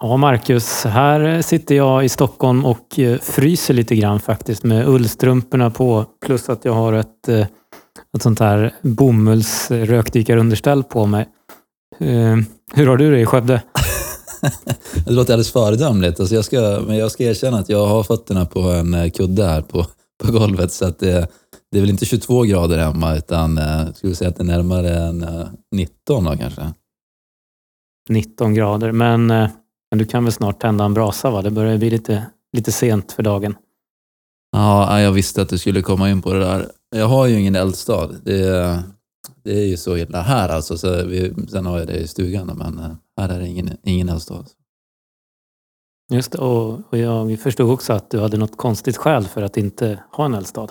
Ja, Marcus, här sitter jag i Stockholm och eh, fryser lite grann faktiskt med ullstrumporna på. Plus att jag har ett, eh, ett sånt här bomullsrökdykarunderställ på mig. Eh, hur har du det i Skövde? det låter alldeles föredömligt. Alltså jag, ska, men jag ska erkänna att jag har fötterna på en kudde här på, på golvet. Så att det, det är väl inte 22 grader hemma utan jag skulle säga att det är närmare än 19 då kanske. 19 grader, men men du kan väl snart tända en brasa va? Det börjar bli lite, lite sent för dagen. Ja, jag visste att du skulle komma in på det där. Jag har ju ingen eldstad. Det, det är ju så illa här alltså. Så vi, sen har jag det i stugan, men eh, här är det ingen, ingen eldstad. Just det, och, och jag förstod också att du hade något konstigt skäl för att inte ha en eldstad.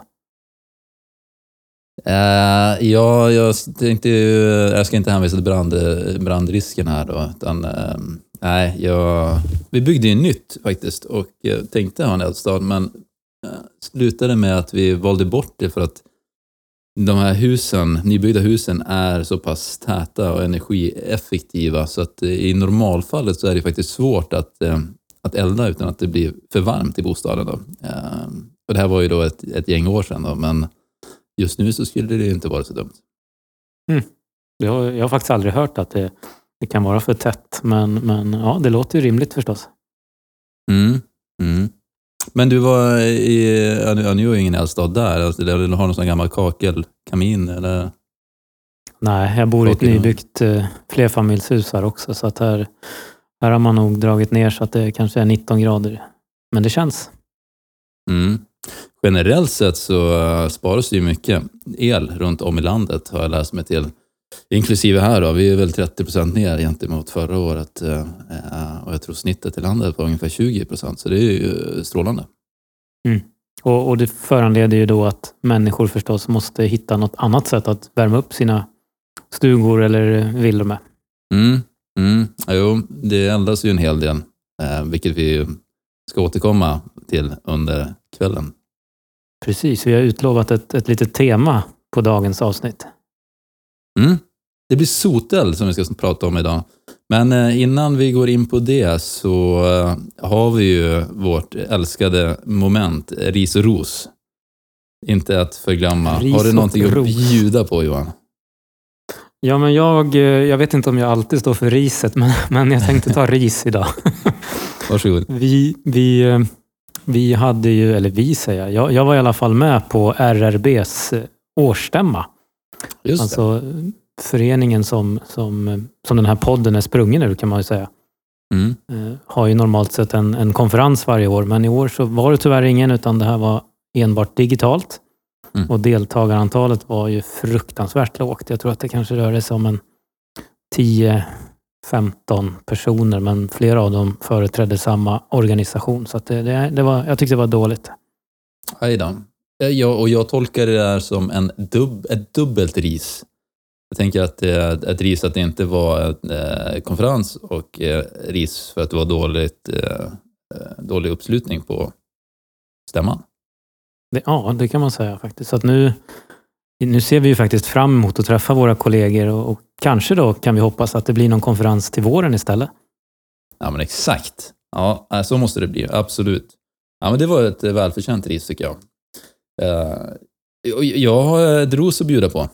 Uh, ja, jag tänkte jag ska inte hänvisa till brand, brandrisken här då, utan uh, Nej, jag, vi byggde ju nytt faktiskt och eh, tänkte ha en eldstad, men eh, slutade med att vi valde bort det för att de här husen, nybyggda husen är så pass täta och energieffektiva så att eh, i normalfallet så är det faktiskt svårt att, att elda utan att det blir för varmt i bostaden. Då. Och det här var ju då ett, ett gäng år sedan, då, men just nu så skulle det inte vara så dumt. Mm. Jag, har, jag har faktiskt aldrig hört att det det kan vara för tätt. Men, men ja, det låter ju rimligt förstås. Mm. Mm. Men du var i, ja, nu är ju ingen eldstad där, alltså, eller har du någon sån gammal kakelkamin? Eller? Nej, jag bor i ett nybyggt eh, flerfamiljshus här också, så att här, här har man nog dragit ner så att det kanske är 19 grader. Men det känns. Mm. Generellt sett så uh, sparas det ju mycket el runt om i landet, har jag läst mig till. Inklusive här då, vi är väl 30 procent ner gentemot förra året eh, och jag tror snittet i landet var ungefär 20 procent, så det är ju strålande. Mm. Och, och, det föranleder ju då att människor förstås måste hitta något annat sätt att värma upp sina stugor eller villor med. Mm, mm. Jo, det eldas ju en hel del, eh, vilket vi ska återkomma till under kvällen. Precis, vi har utlovat ett, ett litet tema på dagens avsnitt. Mm. Det blir soteld som vi ska prata om idag. Men eh, innan vi går in på det så eh, har vi ju vårt älskade moment, ris och ros. Inte att förglömma. Ris har du någonting att bjuda på Johan? Ja, men jag, eh, jag vet inte om jag alltid står för riset, men, men jag tänkte ta ris idag. Varsågod. Vi, vi, vi hade ju, eller vi säger jag, jag var i alla fall med på RRBs årsstämma. Just alltså det. Föreningen som, som, som den här podden är sprungen ur kan man ju säga. Mm. Eh, har ju normalt sett en, en konferens varje år, men i år så var det tyvärr ingen, utan det här var enbart digitalt. Mm. Och deltagarantalet var ju fruktansvärt lågt. Jag tror att det kanske rörde sig om en 10-15 personer, men flera av dem företrädde samma organisation. Så det, det, det, var, jag tyckte det var dåligt. Aj då. Eh, ja, och jag tolkar det där som en dubb, ett dubbelt ris. Jag tänker att är ett ris att det inte var en eh, konferens och eh, ris för att det var dåligt, dålig uppslutning på stämman. Ja, det kan man säga faktiskt. Så att nu, nu ser vi ju faktiskt fram emot att träffa våra kollegor och, och kanske då kan vi hoppas att det blir någon konferens till våren istället. Ja, men exakt. Ja, så måste det bli. Absolut. Ja, men det var ett välförtjänt ris tycker jag. Jag har ett ros att bjuda på.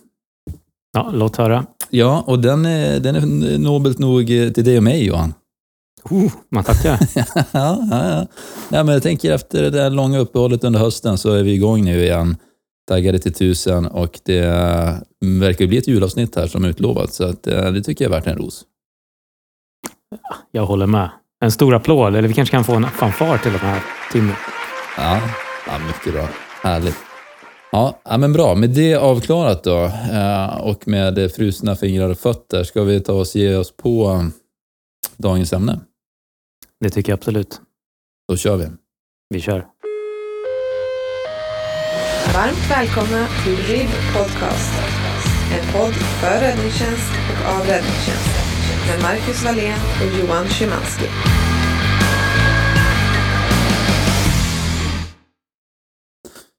Ja, låt höra. Ja, och den är, den är nobelt nog till dig och mig, Johan. Oh, man tackar. ja, ja, ja. ja, men jag tänker efter det där långa uppehållet under hösten så är vi igång nu igen. Taggade till tusen och det verkar bli ett julavsnitt här som utlovat. Så att, eh, det tycker jag är värt en ros. Jag håller med. En stor applåd, eller vi kanske kan få en fanfar till den här timmen. Ja, ja mycket bra. Härligt. Ja, men bra. Med det avklarat då eh, och med frusna fingrar och fötter, ska vi ta oss ge oss på dagens ämne? Det tycker jag absolut. Då kör vi. Vi kör. Varmt välkomna till RIB Podcast. En podd för räddningstjänst och av räddningstjänst med Marcus Wallén och Johan Szymanski.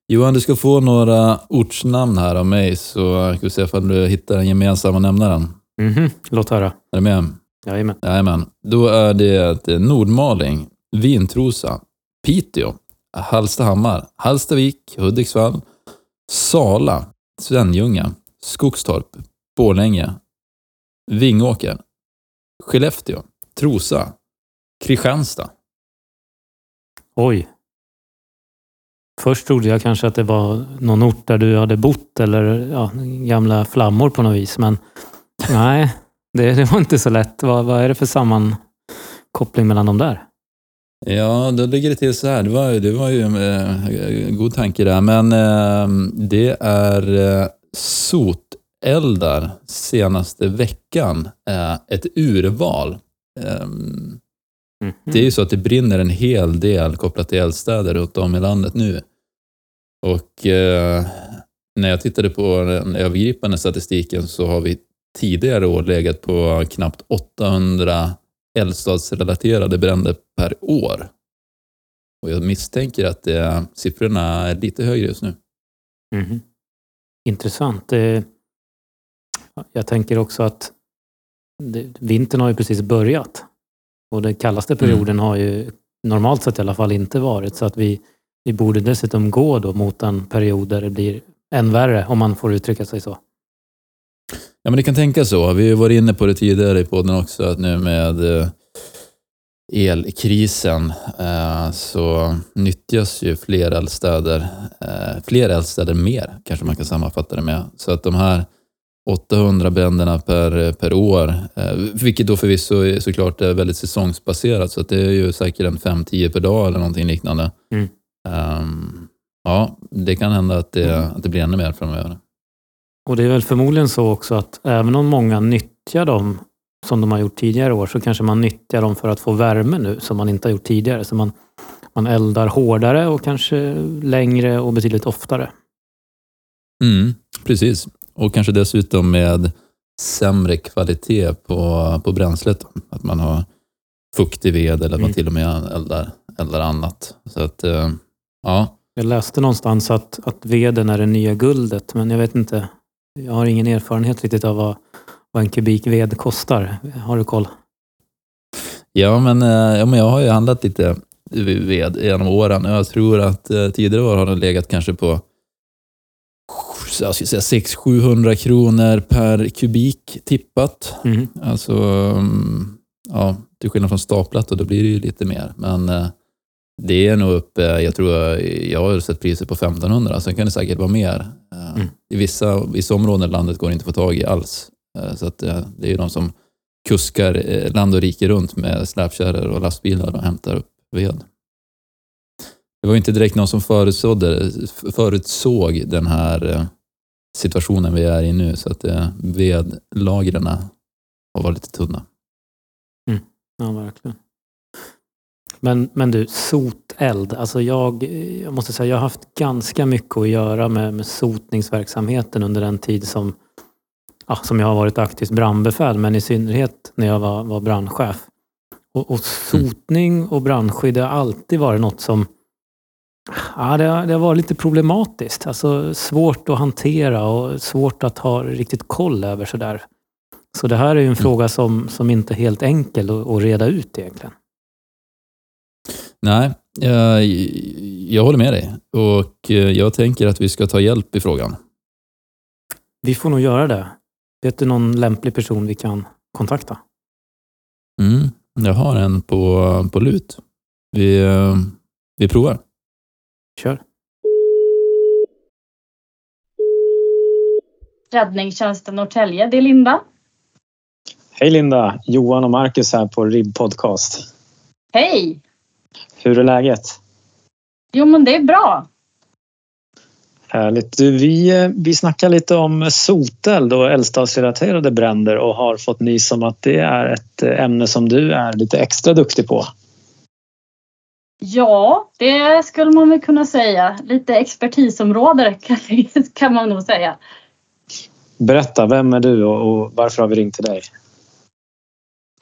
Johan, du ska få några ortsnamn här av mig, så ska vi se om du hittar den gemensamma nämnaren. Mm -hmm. Låt höra. Är du med? Jajamän. Jajamän. Då är det Nordmaling, Vintrosa, Piteå, Hallstahammar, Hallstavik, Hudiksvall, Sala, Svenljunga, Skogstorp, Borlänge, Vingåker, Skellefteå, Trosa, Kristianstad. Oj. Först trodde jag kanske att det var någon ort där du hade bott eller ja, gamla flammor på något vis. Men nej, det, det var inte så lätt. Vad, vad är det för sammankoppling mellan de där? Ja, då ligger det till så här. Det var, det var ju en eh, god tanke där, men eh, det är eh, soteldar senaste veckan. Eh, ett urval. Ehm, Mm. Det är ju så att det brinner en hel del kopplat till eldstäder runt om i landet nu. Och eh, när jag tittade på den övergripande statistiken så har vi tidigare år legat på knappt 800 eldstadsrelaterade bränder per år. Och jag misstänker att det, siffrorna är lite högre just nu. Mm. Intressant. Eh, jag tänker också att vintern har ju precis börjat. Och den kallaste perioden har ju normalt sett i alla fall inte varit. Så att vi, vi borde dessutom gå då mot en period där det blir än värre, om man får uttrycka sig så. Ja, men det kan tänka så. Vi har varit inne på det tidigare i podden också, att nu med eh, elkrisen eh, så nyttjas ju fler eldstäder, eh, fler eldstäder mer, kanske man kan sammanfatta det med. Så att de här 800 bränderna per, per år, eh, vilket då förvisso är, såklart är väldigt säsongsbaserat, så det är ju säkert en 5-10 per dag eller någonting liknande. Mm. Ehm, ja, det kan hända att det, att det blir ännu mer framöver. Och det är väl förmodligen så också att även om många nyttjar dem som de har gjort tidigare år så kanske man nyttjar dem för att få värme nu som man inte har gjort tidigare. Så man, man eldar hårdare och kanske längre och betydligt oftare. Mm, precis. Och kanske dessutom med sämre kvalitet på, på bränslet. Att man har fuktig ved eller att man Mm. till och med eldar, eldar annat. Så att, eh, ja. Jag läste någonstans att, att veden är det nya guldet, men jag vet inte. Jag har ingen erfarenhet riktigt av vad, vad en kubik ved kostar. Har du koll? Ja, men, eh, ja, men jag har ju handlat lite ved genom åren och jag tror att eh, tidigare år har den legat kanske på jag skulle säga 600-700 kronor per kubik tippat. Mhm. Alltså, mm, ja, till skillnad från staplat och då blir det ju lite mer. Men eh, det är nog uppe, jag tror jag, har sett priser på 1500, sen kan det säkert vara mer. Eh, Mm. I vissa, vissa områden i landet går det inte att få tag i alls. Eh, Så att, eh, det är ju de som kuskar eh, land och rike runt med släpkärror och lastbilar och hämtar upp ved. Det var inte direkt någon som förutsåg den här eh, situationen vi är i nu, så att eh, vedlagren har varit lite tunna. Ja, verkligen. Men, men du, soteld. Alltså jag, jag måste säga, jag har haft ganska mycket att göra med, med sotningsverksamheten under den tid som, ja, som jag har varit aktivt brandbefäl, men i synnerhet när jag var, var brandchef. Och, och sotning och brandskydd har alltid varit något som Ja, det, har, det varit lite problematiskt. Alltså svårt att hantera och svårt att ha riktigt koll över sådär. Så det här är ju en fråga som, som inte är helt enkel att, att reda ut egentligen. Nej, jag, jag håller med dig och eh, jag tänker att vi ska ta hjälp i frågan. Vi får nog göra det. Vet du någon lämplig person vi kan kontakta? Mm, jag har en på, på lut. Vi, eh, vi provar. Kör. Räddningstjänsten Norrtälje. Det är Linda. Hej Linda! Johan och Marcus här på RIB Podcast. Hej! Hur är läget? Jo, men det är bra. Härligt. Du, vi, vi snackar lite om soteld och eldstadsrelaterade bränder och har fått nys om att det är ett eh, ämne som du är lite extra duktig på. Ja, det skulle man väl kunna säga. Lite expertisområde kan, man nog säga. Berätta, vem är du och, varför har vi ringt till dig?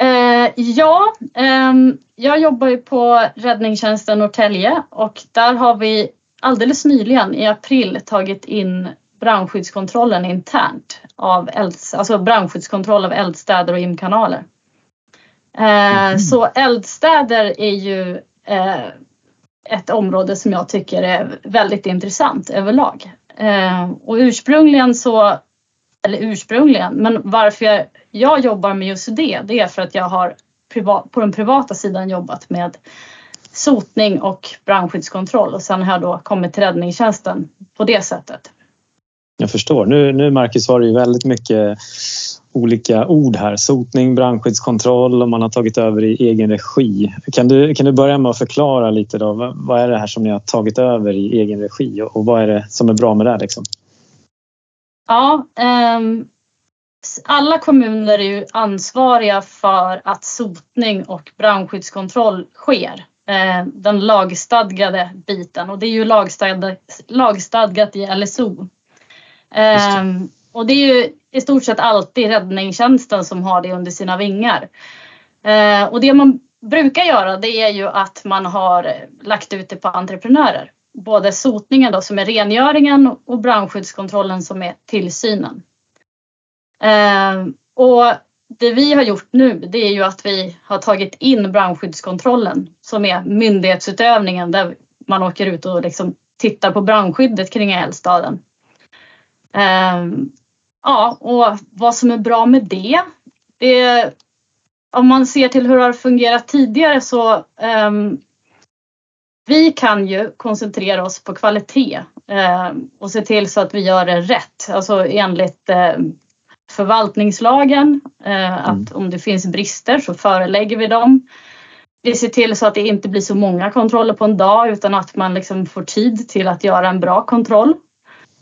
Eh, ja, ehm, jag jobbar ju på Räddningstjänsten Norrtälje och där har vi alldeles nyligen i april tagit in brandskyddskontrollen internt av elds, alltså brandskyddskontroll av eldstäder och imkanaler. Mm. Så eldstäder är ju eh, Eh, ett område som jag tycker är väldigt intressant överlag. Eh, och ursprungligen så, eller ursprungligen, men varför jag, jag jobbar med just det, det är för att jag har privat, på den privata sidan jobbat med sotning och brandskyddskontroll och sen har jag då kommit till räddningstjänsten på det sättet. Jag förstår. Nu, nu Marcus var det ju väldigt mycket olika ord här. Sotning, brandskyddskontroll och man har tagit över i egen regi. Kan du, kan du börja med att förklara lite då? Vad är det här som ni har tagit över i egen regi och vad är det som är bra med det? Liksom? Ja, um, alla kommuner är ju ansvariga för att sotning och brandskyddskontroll sker. Eh, den lagstadgade biten och det är ju lagstadgat, lagstadgat i LSO. Eh, och det är ju i stort sett alltid räddningstjänsten som har det under sina vingar. Eh, och det man brukar göra det är ju att man har lagt ut det på entreprenörer. Både sotningen då som är rengöringen och brandskyddskontrollen som är tillsynen. Eh, och det vi har gjort nu det är ju att vi har tagit in brandskyddskontrollen som är myndighetsutövningen där man åker ut och liksom tittar på brandskyddet kring eldstaden. Eh, Ja, och vad som är bra med det, det om man ser till hur det har fungerat tidigare så um, vi kan ju koncentrera oss på kvalitet um, och se till så att vi gör det rätt, alltså enligt förvaltningslagen. Eh, att mm. om det finns brister så förelägger vi dem. Vi ser till så att det inte blir så många kontroller på en dag utan att man liksom får tid till att göra en bra kontroll.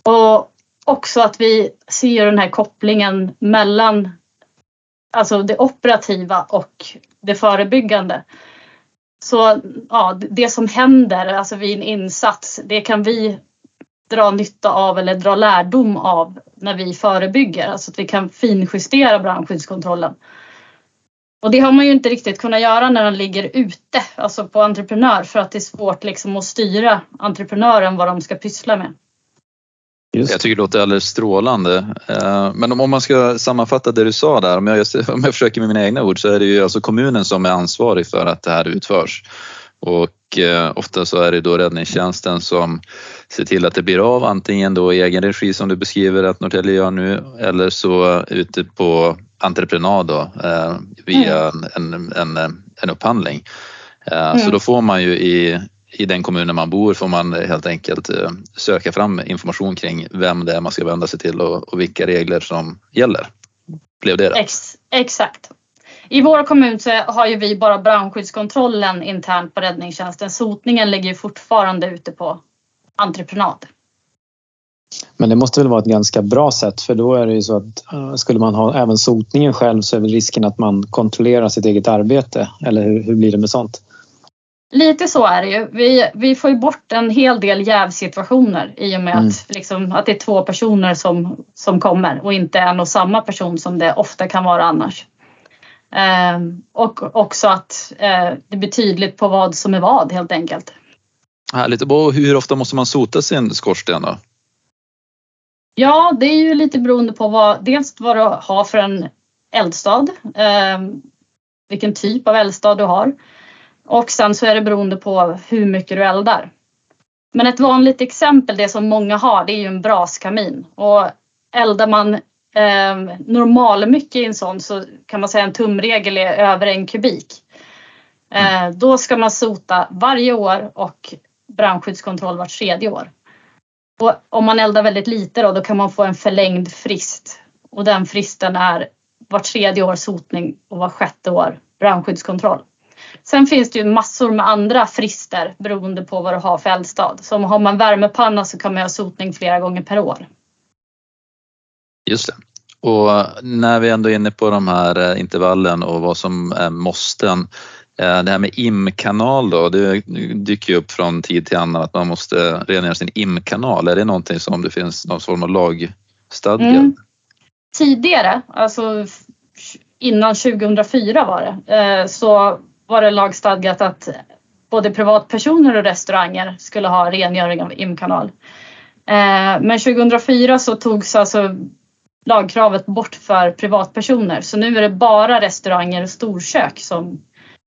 Och också att vi ser den här kopplingen mellan alltså det operativa och det förebyggande. Så ja, det som händer alltså vid en insats, det kan vi dra nytta av eller dra lärdom av när vi förebygger. Alltså att vi kan finjustera brandskyddskontrollen. Och det har man ju inte riktigt kunnat göra när den ligger ute, alltså på entreprenör, för att det är svårt liksom att styra entreprenören vad de ska pyssla med. Just. Jag tycker det låter alldeles strålande. Eh, men om man ska sammanfatta det du sa där, om jag, om jag försöker med mina egna ord, så är det ju alltså kommunen som är ansvarig för att det här utförs. Och eh, ofta så är det då räddningstjänsten som ser till att det blir av antingen då i egen regi som du beskriver att Norrtälje gör nu eller så ute på entreprenad då, eh, via mm. en, en, en upphandling. Eh, mm. Så då får man ju i, i den kommunen man bor får man helt enkelt söka fram information kring vem det är man ska vända sig till och, och vilka regler som gäller. Blev det rätt? Ex, exakt. I vår kommun så har ju vi bara brandskyddskontrollen internt på räddningstjänsten. Sotningen ligger fortfarande ute på entreprenad. Men det måste väl vara ett ganska bra sätt för då är det ju så att uh, skulle man ha även sotningen själv så är väl risken att man kontrollerar sitt eget arbete. Eller hur, hur blir det med sånt? Lite så är det ju. Vi, vi får ju bort en hel del jävsituationer i och med mm. att, liksom, att det är två personer som, som kommer och inte en och samma person som det ofta kan vara annars. Ehm, och också att eh, det blir tydligt på vad som är vad helt enkelt. Härligt. Och hur ofta måste man sota sin skorsten då? Ja, det är ju lite beroende på vad, dels vad du har för en eldstad, eh, vilken typ av eldstad du har och sen så är det beroende på hur mycket du eldar. Men ett vanligt exempel, det som många har, det är ju en braskamin och eldar man eh, normalmycket i en sån så kan man säga en tumregel är över en kubik. Eh, då ska man sota varje år och brandskyddskontroll vart tredje år. Och om man eldar väldigt lite då, då kan man få en förlängd frist och den fristen är vart tredje år sotning och vart sjätte år brandskyddskontroll. Sen finns det ju massor med andra frister beroende på vad du har för eldstad. Så har man värmepanna så kan man ha sotning flera gånger per år. Just det. Och när vi ändå är inne på de här eh, intervallen och vad som är måsten. Eh, det här med imkanal då, det dyker ju upp från tid till annan att man måste rengöra sin imkanal. Är det någonting som det finns någon form av lagstadga? Mm. Tidigare, alltså innan 2004 var det, eh, så var det lagstadgat att både privatpersoner och restauranger skulle ha rengöring av imkanal. Eh, men 2004 så togs alltså lagkravet bort för privatpersoner. Så nu är det bara restauranger och storkök som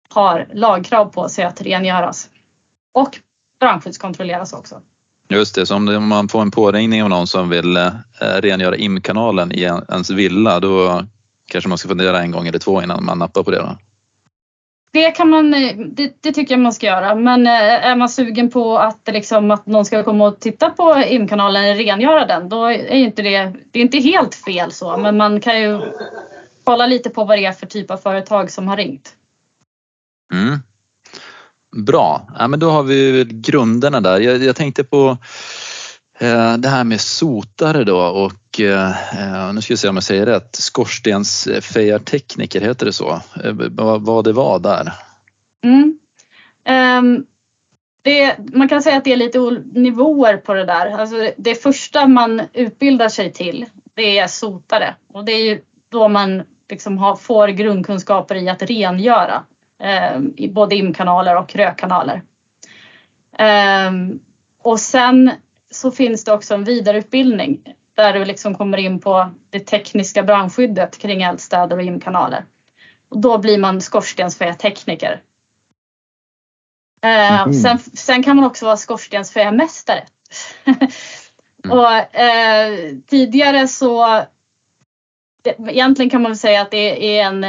har lagkrav på sig att rengöras. Och brandskyddskontrolleras också. Just det, så om man får en påringning av någon som vill eh, rengöra imkanalen i ens villa då kanske man ska fundera en gång eller två innan man nappar på det. Då. Det kan man, eh, det, det, tycker jag man ska göra. Men eh, är man sugen på att, liksom, att någon ska komma och titta på imkanalen eller rengöra den, då är inte det, det är inte helt fel så. Men man kan ju kolla lite på vad det är för typ av företag som har ringt. Mm. Bra, ja, men då har vi grunderna där. Jag, jag tänkte på eh, det här med sotare då och Eh, eh, nu ska vi se om jag säger rätt. Skorstensfejartekniker, eh, heter det så? Eh, vad, vad det var där? Mm. Um, det, man kan säga att det är lite nivåer på det där. Alltså det första man utbildar sig till det är sotare och det är ju då man liksom har, får grundkunskaper i att rengöra eh, i både imkanaler och rökkanaler. Eh, och sen så finns det också en vidareutbildning där du liksom kommer in på det tekniska brandskyddet kring eldstäder och imkanaler. Och då blir man skorstensfejartekniker. Eh, mm. sen, sen, kan man också vara skorstensfejarmästare. och eh, tidigare så egentligen kan man säga att det är en,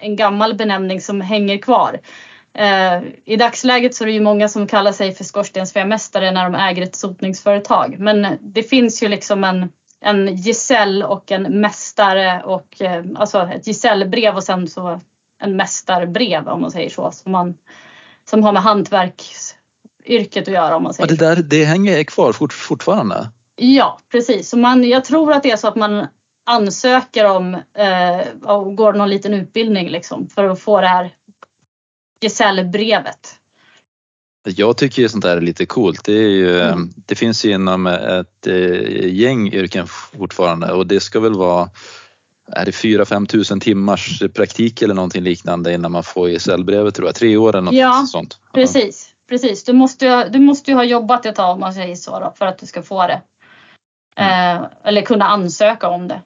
en gammal benämning som hänger kvar. Eh, I dagsläget så är det ju många som kallar sig för skorstensfejarmästare när de äger ett sotningsföretag. Men det finns ju liksom en, en gesäll och en mästare och eh, alltså ett gesällbrev och sen så en mästarbrev om man säger så. Som, man, som har med hantverksyrket att göra om man säger ja, det där, Det hänger kvar fort, fortfarande? Ja precis. Så man, jag tror att det är så att man ansöker om eh, och går någon liten utbildning liksom för att få det här gesällbrevet. Jag tycker ju sånt där är lite coolt. Det, ju, mm. det finns ju inom ett eh, gäng yrken fortfarande och det ska väl vara är det 4-5 tusen timmars praktik eller någonting liknande innan man får gesällbrevet tror jag. Tre år eller något ja, sånt. Precis, precis. Du måste, ju, du måste ju ha jobbat ett tag om man säger så då, för att du ska få det. Mm. Eh, eller kunna ansöka om det.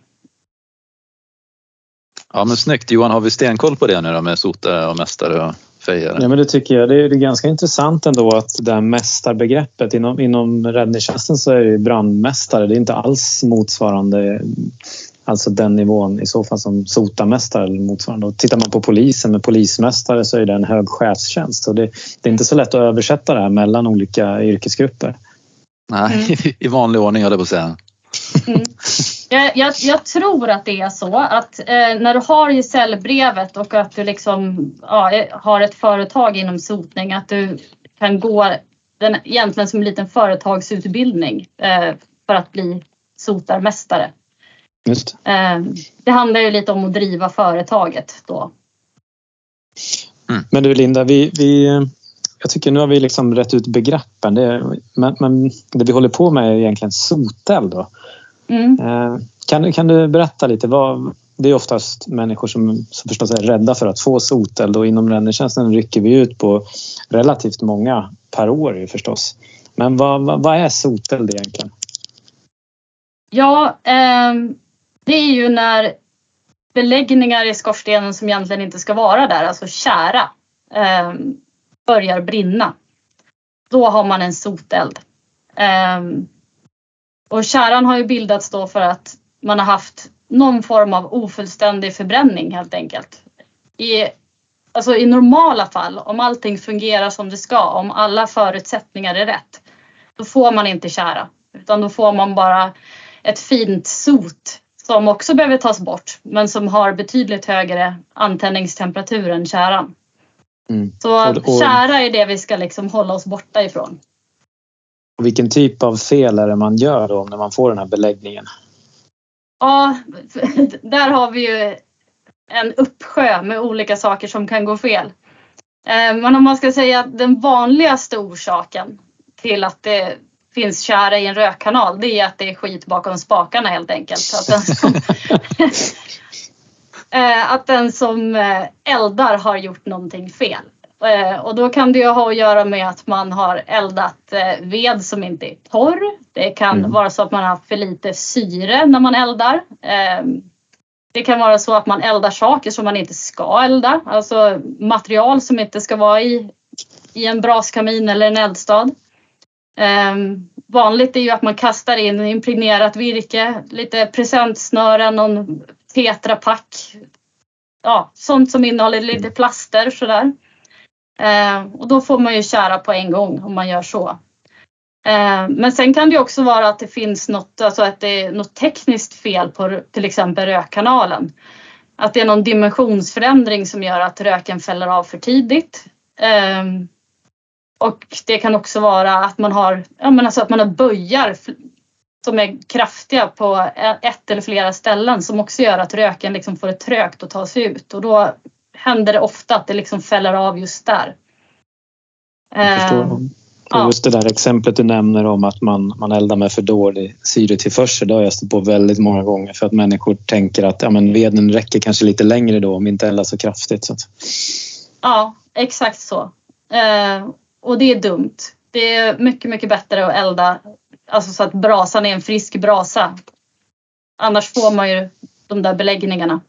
Ja men snyggt Johan, har vi stenkoll på det nu då med sotare och mästare och fejare? Ja men det tycker jag. Det är, det är ganska intressant ändå att det här mästarbegreppet inom, inom räddningstjänsten så är det brandmästare. Det är inte alls motsvarande Alltså den nivån i så fall som sotarmästare eller motsvarande. Och tittar man på polisen med polismästare så är det en hög chefstjänst. Och det, det är inte så lätt att översätta det här mellan olika yrkesgrupper. Nej, mm. i vanlig ordning höll jag på att säga. Mm. Jag, jag, jag, tror att det är så att eh, när du har gesällbrevet och att du liksom ja, har ett företag inom sotning att du kan gå den, egentligen som en liten företagsutbildning eh, för att bli sotarmästare. Just. Eh, det handlar ju lite om att driva företaget då. Mm. Men du Linda, vi, vi, jag tycker nu har vi liksom rätt ut begreppen. Det, men, men det vi håller på med är egentligen soteld. Då. Mm. Eh, kan, kan du berätta lite? Vad, det är oftast människor som, som förstås är rädda för att få soteld och inom räddningstjänsten rycker vi ut på relativt många per år förstås. Men vad, vad, vad är soteld egentligen? Ja, eh, det är ju när beläggningar i skorstenen som egentligen inte ska vara där, alltså kära, eh, börjar brinna. Då har man en soteld. Eh, och käran har ju bildats då för att man har haft någon form av ofullständig förbränning helt enkelt. I, alltså i normala fall, om allting fungerar som det ska, om alla förutsättningar är rätt, då får man inte kära. Utan då får man bara ett fint sot som också behöver tas bort men som har betydligt högre antändningstemperatur än käran. Mm. Så kära är det vi ska liksom hålla oss borta ifrån. Vilken typ av fel är det man gör då när man får den här beläggningen? Ja, där har vi ju en uppsjö med olika saker som kan gå fel. Eh, men om man ska säga att den vanligaste orsaken till att det finns kära i en rökkanal det är att det är skit bakom spakarna helt enkelt. Att den som, eh, att den som eh, eldar har gjort någonting fel. Eh, och då kan det ju ha att göra med att man har eldat eh, ved som inte är torr. Det kan mm. vara så att man har haft för lite syre när man eldar. Eh, det kan vara så att man eldar saker som man inte ska elda, alltså material som inte ska vara i, i en braskamin eller en eldstad. Um, vanligt är ju att man kastar in impregnerat virke, lite presentsnören, någon tetrapack. Ja, sånt som innehåller lite plaster sådär. Eh, och då får man ju kära på en gång om man gör så. Eh, men sen kan det också vara att det finns något, alltså att det är något tekniskt fel på till exempel rökkanalen. Att det är någon dimensionsförändring som gör att röken fäller av för tidigt. Eh, och det kan också vara att man har, ja men alltså att man har böjar som är kraftiga på ett eller flera ställen som också gör att röken liksom får det trögt att ta sig ut och då händer det ofta att det liksom fäller av just där. Jag förstår. Ehm, Ja. Just det där exemplet du nämner om att man, man eldar med för dålig syretillförsel, det har jag stött på väldigt många gånger för att människor tänker att ja, men veden räcker kanske lite längre då om vi inte eldar så kraftigt. Så att... Ja, exakt så. Eh, och det är dumt. Det är mycket, mycket bättre att elda alltså så att brasan är en frisk brasa. Annars får man ju de där beläggningarna.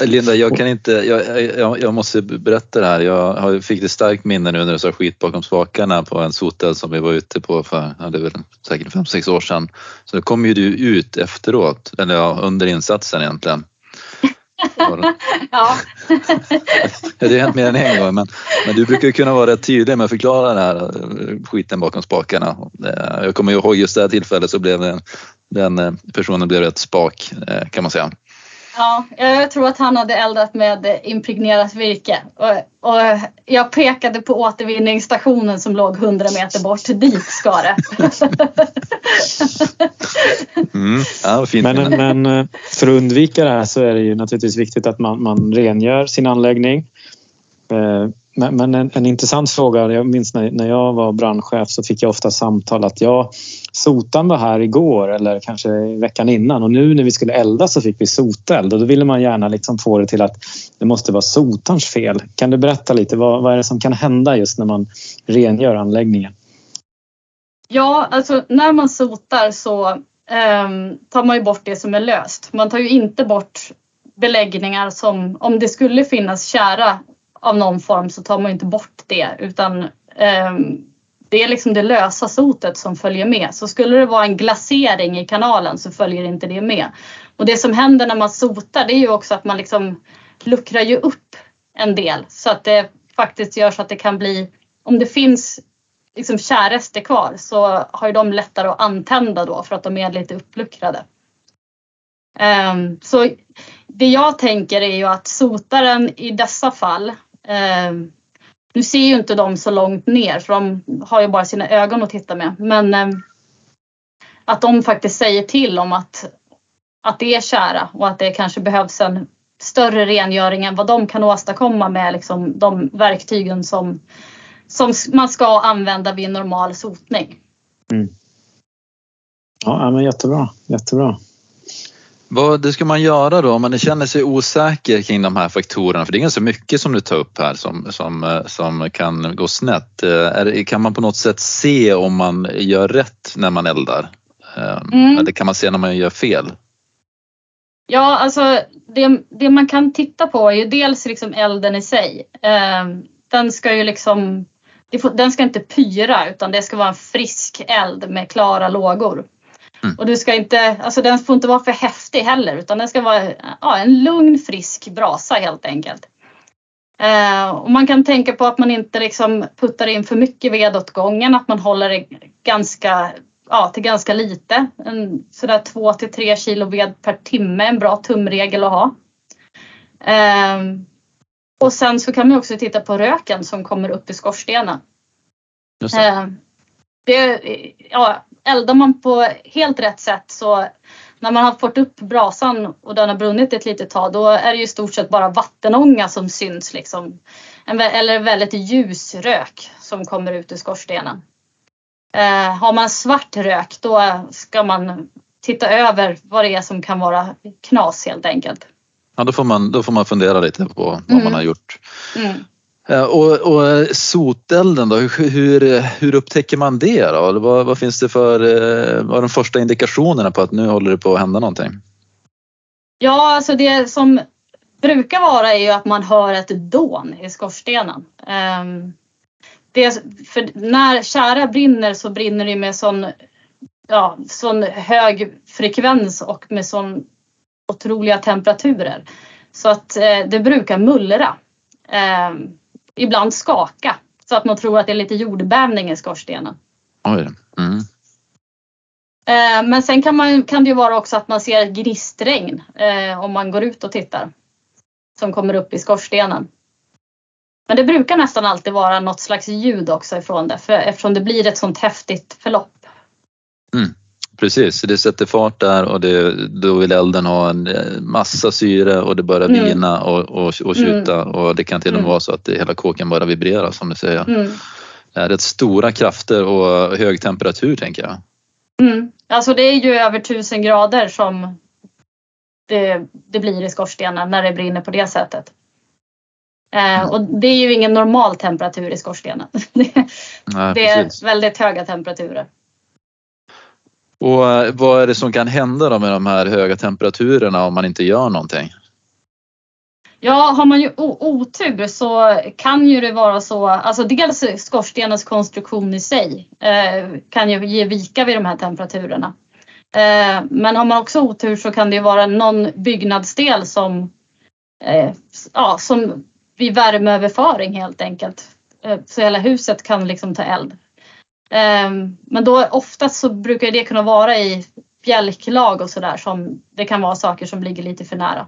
Linda, jag kan inte, jag, jag, jag, måste berätta det här. Jag fick ett starkt minne nu när du sa skit bakom spakarna på en sotel som vi var ute på för, ja, det är väl säkert fem sex år sedan. Så då kom ju du ut efteråt, eller ja, under insatsen egentligen. ja. det har hänt mer än en gång men, men du brukar kunna vara rätt tydlig med att förklara den här eh, skiten bakom spakarna. Eh, jag kommer ihåg just det här tillfället så blev den, den eh, personen blev rätt spak kan man säga. Ja, jag tror att han hade eldat med impregnerat virke. Och, och jag pekade på återvinningsstationen som låg 100 meter bort. Dit ska det. mm. ja, fint. Men, men eh, för att undvika det här så är det ju naturligtvis viktigt att man, man rengör sin anläggning. Eh, men, men en, en, intressant fråga, jag minns när, när jag var brandchef så fick jag ofta samtal att jag sotan var här igår eller kanske veckan innan och nu när vi skulle elda så fick vi soteld och då ville man gärna liksom få det till att det måste vara sotans fel. Kan du berätta lite vad, vad är det som kan hända just när man rengör anläggningen? Ja, alltså när man sotar så eh, tar man ju bort det som är löst. Man tar ju inte bort beläggningar som om det skulle finnas kära av någon form så tar man inte bort det utan eh, det är liksom det lösa sotet som följer med. Så skulle det vara en glasering i kanalen så följer inte det med. Och det som händer när man sotar det är ju också att man liksom luckrar ju upp en del så att det faktiskt gör så att det kan bli, om det finns liksom kärrester kvar så har ju de lättare att antända då för att de är lite uppluckrade. Um, så det jag tänker är ju att sotaren i dessa fall um, nu ser ju inte de så långt ner för de har ju bara sina ögon att titta med. Men eh, att de faktiskt säger till om att, att det är kära och att det kanske behövs en större rengöring än vad de kan åstadkomma med liksom, de verktygen som, som man ska använda vid normal sotning. Mm. Ja, men jättebra, jättebra. Vad ska man göra då om man känner sig osäker kring de här faktorerna? För det är ganska mycket som du tar upp här som, som, eh, som kan gå snett. Eh, är, kan man på något sätt se om man gör rätt när man eldar? Eh, mm. Eller kan man se när man gör fel? Ja, alltså det, det man kan titta på är ju dels liksom elden i sig. Den ska ju liksom, den ska inte pyra utan det ska vara en frisk eld med klara lågor. Mm. Och du ska inte, alltså den får inte vara för häftig heller utan den ska vara ja, en lugn frisk brasa helt enkelt. Eh, och man kan tänka på att man inte liksom puttar in för mycket ved åt gången, att man håller det ganska, ja, till ganska lite. En, sådär 2 till 3 kilo ved per timme, en bra tumregel att ha. Eh, och sen så kan man också titta på röken som kommer upp i skorstenen. Eh, det, ja, eldar man på helt rätt sätt så när man har fått upp brasan och den har brunnit ett litet tag då är det ju i stort sett bara vattenånga som syns liksom. eller väldigt ljus rök som kommer ut ur skorstenen. Eh, har man svart rök då ska man titta över vad det är som kan vara knas helt enkelt. Ja, då får man, då får man fundera lite på vad mm. man har gjort. Mm. Eh, och, och sotelden då, hur, hur, upptäcker man det då? Vad, vad finns det för, eh, vad är de första indikationerna på att nu håller det på att hända någonting? Ja, alltså det som brukar vara är ju att man hör ett dån i skorstenen. Ehm, det, för när kära brinner så brinner det med sån, ja, sån hög frekvens och med sån otroliga temperaturer. Så att eh, det brukar mullra. Ehm, ibland skaka. Så att man tror att det är lite jordbävning i skorstenen. Oj. Mm. Eh, men sen kan, man, kan det ju vara också att man ser gnistregn eh, om man går ut och tittar. Som kommer upp i skorstenen. Men det brukar nästan alltid vara något slags ljud också ifrån det för, eftersom det blir ett sånt häftigt förlopp. Mm. Precis, det sätter fart där och det, då vill elden ha en eh, massa syre och det börjar mm. vina och, och, och tjuta mm. och det kan till och med mm. vara så att det, hela kåken bara vibrerar som du säger. Mm. Det är rätt stora krafter och hög temperatur tänker jag. Mm. Alltså det är ju över tusen grader som det, det blir i skorstenen när det brinner på det sättet. Eh, och det är ju ingen normal temperatur i skorstenen. det, Nej, det är väldigt höga temperaturer. Och eh, vad är det som kan hända då med de här höga temperaturerna om man inte gör någonting? Ja, har man ju otur så kan ju det vara så, alltså dels skorstenens konstruktion i sig eh, kan ju ge vika vid de här temperaturerna. Eh, men har man också otur så kan det ju vara någon byggnadsdel som, eh, ja, som vid värmeöverföring helt enkelt. Eh, så hela huset kan liksom ta eld. Ehm, men då oftast så brukar det kunna vara i bjälklag och sådär som det kan vara saker som ligger lite för nära.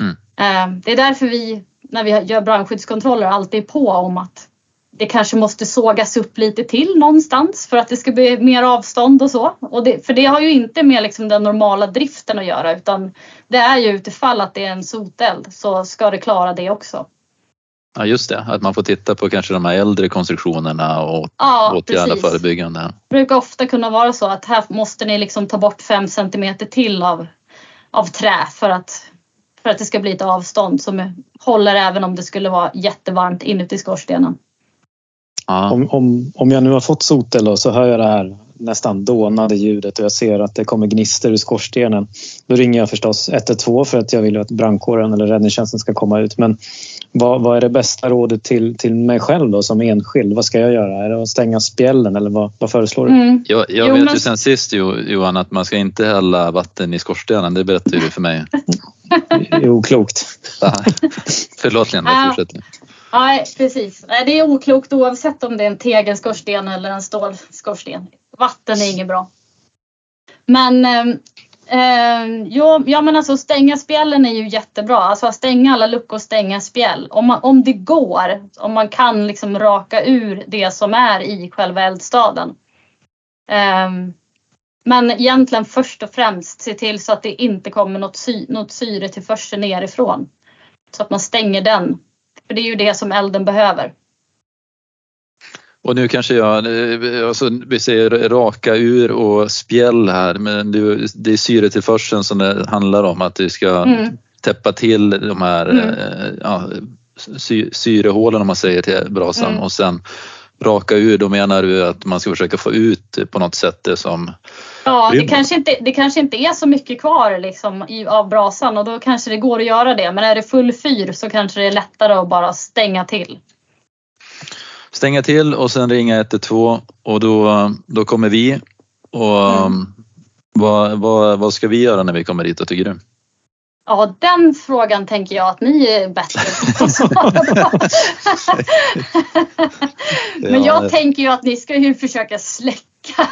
Mm. Ehm, det är därför vi när vi gör brandskyddskontroller alltid är på om att det kanske måste sågas upp lite till någonstans för att det ska bli mer avstånd och så. Och det, för det har ju inte med liksom den normala driften att göra utan det är ju utifall att det är en soteld så ska det klara det också. Ja just det, att man får titta på kanske de här äldre konstruktionerna och ja, åtgärda precis. förebyggande. Det brukar ofta kunna vara så att här måste ni liksom ta bort fem centimeter till av, av trä för att, för att det ska bli ett avstånd som håller även om det skulle vara jättevarmt inuti skorstenen. Ja. Om, om, om jag nu har fått sotel så hör jag det här nästan dånade ljudet och jag ser att det kommer gnister ur skorstenen. Då ringer jag förstås 112 för att jag vill att brandkåren eller räddningstjänsten ska komma ut. Men vad, vad, är det bästa rådet till, till mig själv då som enskild? Vad ska jag göra? Är det att stänga spjällen eller vad, vad föreslår du? Mm. Jag, jag jo, vet men... ju sen sist Johan att man ska inte hälla vatten i skorstenen. Det berättade du för mig. det är oklokt. Förlåt Lena, fortsätt. Nej, precis. Det är oklokt oavsett om det är en tegelskorsten eller en stålskorsten. Vatten är inget bra. Men eh, jo, ja, men alltså stänga spjällen är ju jättebra. Alltså stänga alla luckor, stänga spjäll. Om, man, om det går, om man kan liksom raka ur det som är i själva eldstaden. Eh, men egentligen först och främst se till så att det inte kommer något, sy något syre till förseln nerifrån. Så att man stänger den. För det är ju det som elden behöver. Och nu kanske jag, alltså vi säger raka ur och spjäll här men det är syretillförseln som det handlar om att du ska mm. täppa till de här mm. Eh, ja, sy, syrehålen om man säger till brasan mm. och sen raka ur, då menar du att man ska försöka få ut på något sätt det som Ja, det kanske, inte, det kanske inte är så mycket kvar liksom, i, av brasan och då kanske det går att göra det. Men är det full fyr så kanske det är lättare att bara stänga till stänga till och sen ringa 112 och då, då kommer vi. Och mm. vad, vad, vad ska vi göra när vi kommer dit och tycker du? Ja, den frågan tänker jag att ni är bättre på att svara på. Men jag tänker ju att ni ska ju försöka släcka.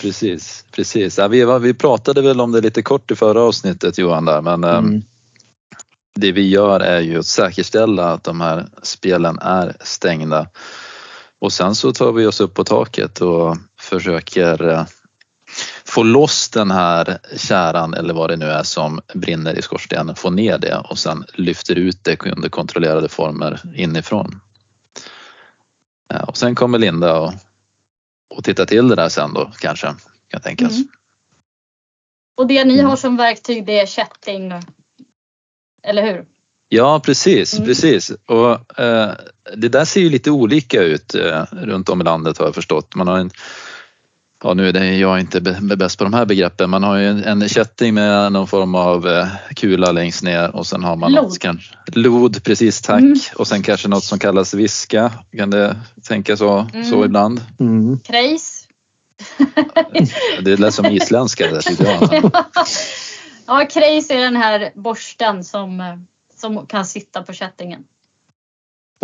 precis, precis. Ja, vi, vi pratade väl om det lite kort i förra avsnittet Johan där, men ehm, mm det vi gör är ju att säkerställa att de här spelen är stängda. Och sen så tar vi oss upp på taket och försöker eh, få loss den här käran eller vad det nu är som brinner i skorstenen, få ner det och sen lyfter ut det under kontrollerade former inifrån. Och sen kommer Linda och, och tittar till det där sen då kanske, kan tänkas. Mm. Och det ni har som verktyg det är kätting eller hur? Ja, precis. Mm. precis. Och, eh, det där ser ju lite olika ut eh, runt om i landet har jag förstått. Man har en, ja, nu är det jag inte bäst på de här begreppen. Man har ju en, en kätting med någon form av eh, kula längst ner och sen har man lod. Något, kanske, lod, precis tack. Mm. Och sen kanske något som kallas viska. Kan det tänka så, mm. så ibland? Mm. Krejs. det lät som isländska det tyckte jag. ja, krejs är den här borsten som, eh, som kan sitta på kättingen.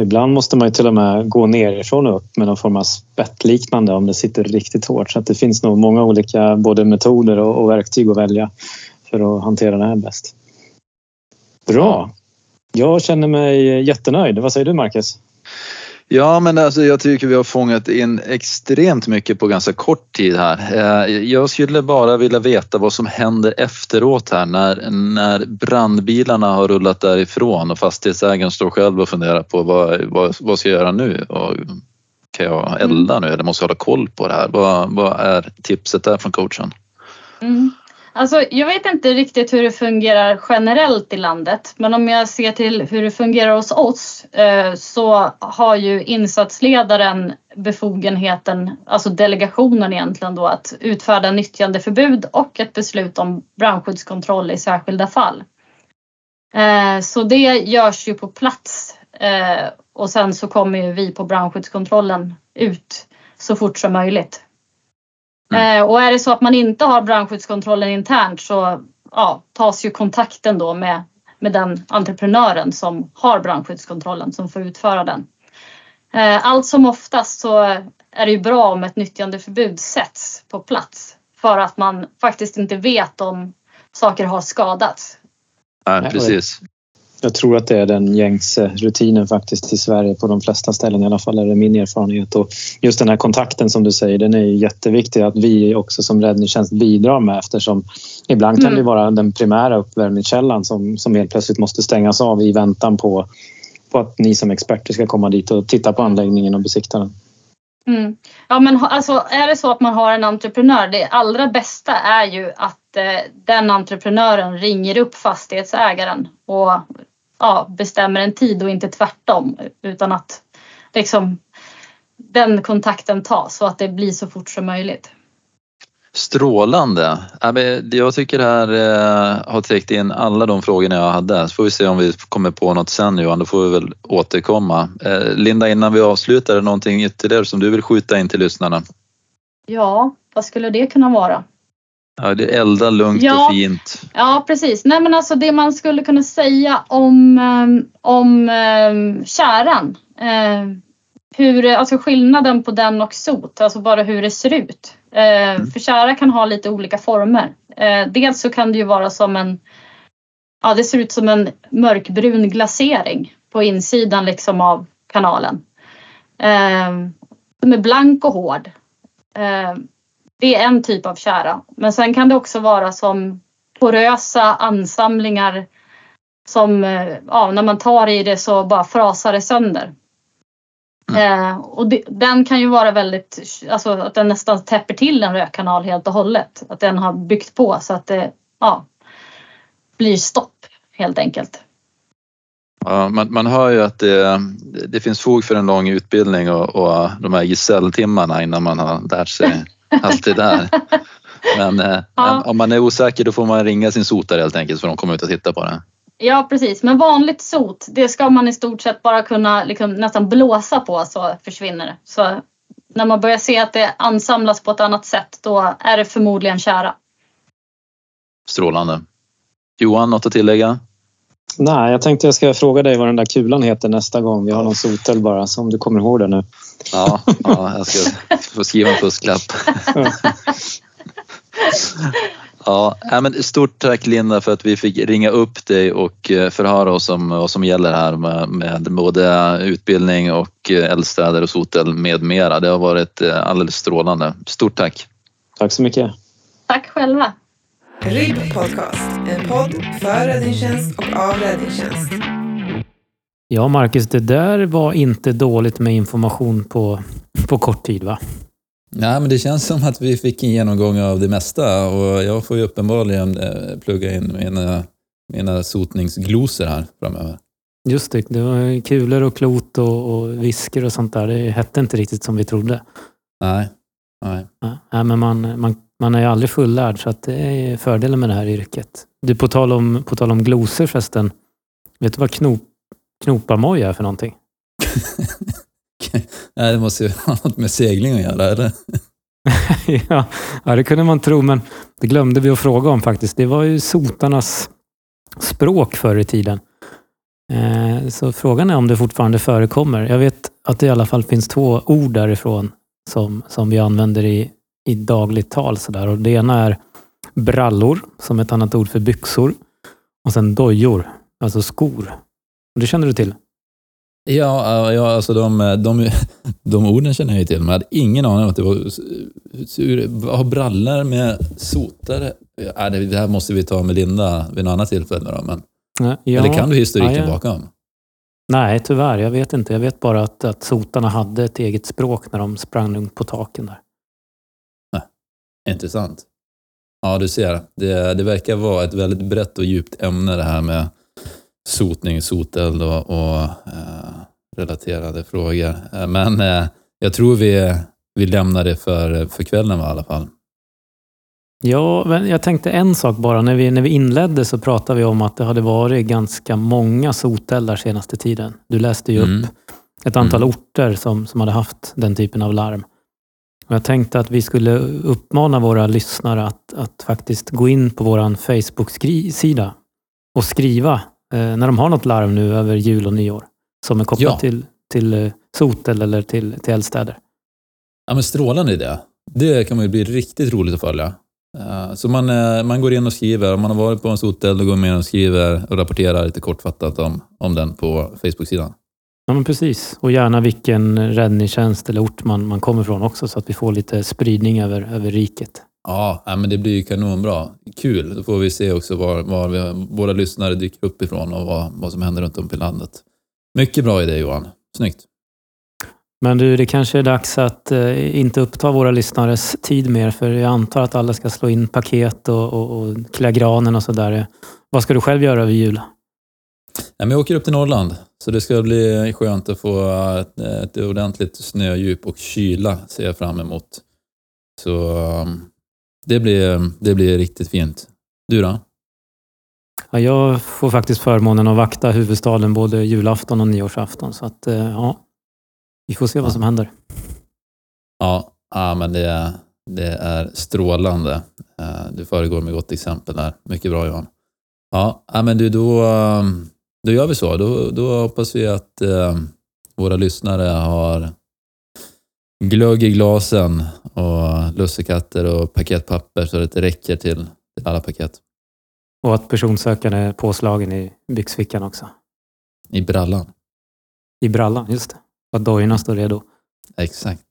Ibland måste man ju till och med gå nerifrån och upp med någon form av spettliknande om det sitter riktigt hårt. Så att det finns nog många olika både metoder och, och verktyg att välja för att hantera det här bäst. Bra! Jag känner mig jättenöjd. Vad säger du Marcus? Ja, men alltså, jag tycker vi har fångat in extremt mycket på ganska kort tid här. Eh, jag skulle bara vilja veta vad som händer efteråt här när, när brandbilarna har rullat därifrån och fastighetsägaren står själv och funderar på vad, vad, vad ska jag göra nu? Och kan jag elda nu eller måste jag hålla koll på det här? Vad, vad är tipset där från coachen? Mm. Alltså, jag vet inte riktigt hur det fungerar generellt i landet men om jag ser till hur det fungerar hos oss eh, så har ju insatsledaren befogenheten, alltså delegationen egentligen då, att utfärda nyttjandeförbud och ett beslut om brandskyddskontroll i särskilda fall. Eh, så det görs ju på plats eh, och sen så kommer ju vi på brandskyddskontrollen ut så fort som möjligt. Mm. Eh, och är det så att man inte har brandskyddskontrollen internt så ja, tas ju kontakten då med, med den entreprenören som har brandskyddskontrollen som får utföra den. Eh, allt som oftast så är det ju bra om ett nyttjandeförbud sätts på plats för att man faktiskt inte vet om saker har skadats. Ja, precis. Jag tror att det är den gängse rutinen faktiskt i Sverige på de flesta ställen i alla fall är det min erfarenhet. Och just den här kontakten som du säger den är jätteviktig att vi också som räddningstjänst bidrar med eftersom ibland kan det mm. vara den primära uppvärmningskällan som, som helt plötsligt måste stängas av i väntan på, på att ni som experter ska komma dit och titta på anläggningen och besikta den. Mm. Ja men alltså är det så att man har en entreprenör, det allra bästa är ju att eh, den entreprenören ringer upp fastighetsägaren och ja, bestämmer en tid och inte tvärtom utan att liksom den kontakten tas så att det blir så fort som möjligt. Strålande! Jag tycker det här eh, har täckt in alla de frågorna jag hade. Så får vi se om vi kommer på något sen Johan, då får vi väl återkomma. Eh, Linda, innan vi avslutar, är det någonting ytterligare som du vill skjuta in till lyssnarna? Ja, vad skulle det kunna vara? Ja, det är elda lugnt ja, och fint. Ja, precis. Nej, men alltså det man skulle kunna säga om, ehm, om um, käran. Uh, hur, alltså skillnaden på den och sot, alltså bara hur det ser ut. Eh. För kära kan ha lite olika former. Eh, dels så kan det ju vara som en, ja det ser ut som en mörkbrun glasering på insidan liksom av kanalen. Eh, som är blank och hård. Eh, det är en typ av kära. Men sen kan det också vara som porösa ansamlingar som eh, ja, när man tar i det så bara frasar det sönder. Mm. Eh, och det, den kan ju vara väldigt, alltså att den nästan täpper till en rökkanal helt och hållet. Att den har byggt på så att det ja, blir stopp helt enkelt. Ja, man, man hör ju att det, det finns fog för en lång utbildning och, och de här gesälltimmarna innan man har lärt sig allt det där. Men eh, ja. om man är osäker då får man ringa sin sotare helt enkelt för de kommer ut och titta på det. Ja precis, men vanligt sot det ska man i stort sett bara kunna liksom, nästan blåsa på så försvinner det. Så när man börjar se att det ansamlas på ett annat sätt då är det förmodligen kära. Strålande. Johan, något att tillägga? Nej, jag tänkte jag ska fråga dig vad den där kulan heter nästa gång vi har någon sotel bara, så om du kommer ihåg det nu. Ja, ja jag ska få skriva en fusklapp. Ja, men stort tack Linda för att vi fick ringa upp dig och eh, förhöra oss om vad som gäller här med, med både utbildning och eh, eldstäder och sotel med mera. Det har varit eh, alldeles strålande. Stort tack! Tack så mycket! Tack själva! RIB Podcast, en podd för räddningstjänst och av räddningstjänst. Ja, Marcus, det där var inte dåligt med information på, på kort tid, va? Nej, men det känns som att vi fick en genomgång av det mesta och jag får ju uppenbarligen eh, plugga in mina, mina sotningsglosor här framöver. Just det, det var kulor och klot och, och visker och sånt där. Det hette inte riktigt som vi trodde. Nej. Nej. Ja, men man, man, man är ju aldrig fullärd så att det är fördelen med det här yrket. Du, på tal om, på tal om glosor förresten. Vet du vad knop, knoparmoja är för någonting? Nej, det måste ju ha något med segling att göra, eller? ja, ja, det kunde man tro, men det glömde vi att fråga om faktiskt. Det var ju sotarnas språk förr i tiden. Eh, så frågan är om det fortfarande förekommer. Jag vet att det i alla fall finns två ord därifrån som, som vi använder i, i dagligt tal. Så där. Och det ena är brallor, som ett annat ord för byxor. Och sen dojor, alltså skor. Det känner du till? Ja, ja alltså de, de, de orden känner jag ju till, men jag hade ingen aning om att det var... Har brallor med sotare? Ja, det, det här måste vi ta med Linda vid något annat tillfälle. Då, men, ja, eller kan du historiken ja, ja. bakom? Nej, tyvärr. Jag vet inte. Jag vet bara att, att sotarna hade ett eget språk när de sprang runt på taken där. Nej, intressant. Ja, du ser. Det, det verkar vara ett väldigt brett och djupt ämne det här med sotning, soteld och, och eh, relaterade frågor. Eh, men eh, jag tror vi, vi lämnar det för, för kvällen i alla fall. Ja, men jag tänkte en sak bara. När vi, när vi inledde så pratade vi om att det hade varit ganska många soteldar senaste tiden. Du läste ju mm. upp ett antal mm. orter som, som hade haft den typen av larm. Och jag tänkte att vi skulle uppmana våra lyssnare att, att faktiskt gå in på vår Facebook-sida och skriva när de har något larm nu över jul och nyår som är kopplat ja. till, till eh, sotel eller till, till eldstäder. Ja, men strålande idé. Det kan man ju bli riktigt roligt att följa. Uh, så man, man går in och skriver, om man har varit på en soteld, då går man in och skriver och rapporterar lite kortfattat om, om den på Facebook-sidan. Ja, men precis. Och gärna vilken räddningstjänst eller ort man, man kommer ifrån också, så att vi får lite spridning över, över riket. Ja, men det blir ju kanonbra. Kul. Då får vi se också var, var vi, våra lyssnare dyker upp ifrån och vad, vad som händer runt om i landet. Mycket bra idé Johan. Snyggt. Men du, det kanske är dags att eh, inte uppta våra lyssnares tid mer, för jag antar att alla ska slå in paket och, och, och klä granen och sådär. Vad ska du själv göra över jul? Ja, men jag åker upp till Norrland, så det ska bli skönt att få ett, ett ordentligt snödjup och kyla ser jag fram emot. Så um, det blir, det blir riktigt fint. Du då? Ja, jag får faktiskt förmånen att vakta huvudstaden både julafton och nyårsafton. Så att, eh, ja, vi får se vad som händer. Ja, ja men det, det är strålande. Eh, du föregår med gott exempel där. Mycket bra Johan. Ja, men du, då, då gör vi så. Då, då hoppas vi att eh, våra lyssnare har glögg i glasen och lussekatter och paketpapper så att det räcker till, till alla paket. Och att personsökaren är påslagen i byxfickan också. I brallan. I brallan, just det. Att dojorna står redo. Exakt.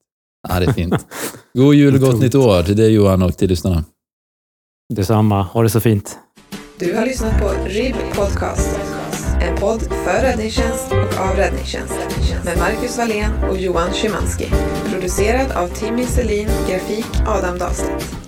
Ja, det är fint. God jul och gott nytt år till dig Johan och till lyssnarna. Detsamma. Ha det så fint. Du har lyssnat på RIB Podcast. En podd för räddningstjänst och av räddningstjänst. Med Marcus Wallén och Johan Szymanski. Producerad av Timmy Selin, grafik Adam Dahlstedt.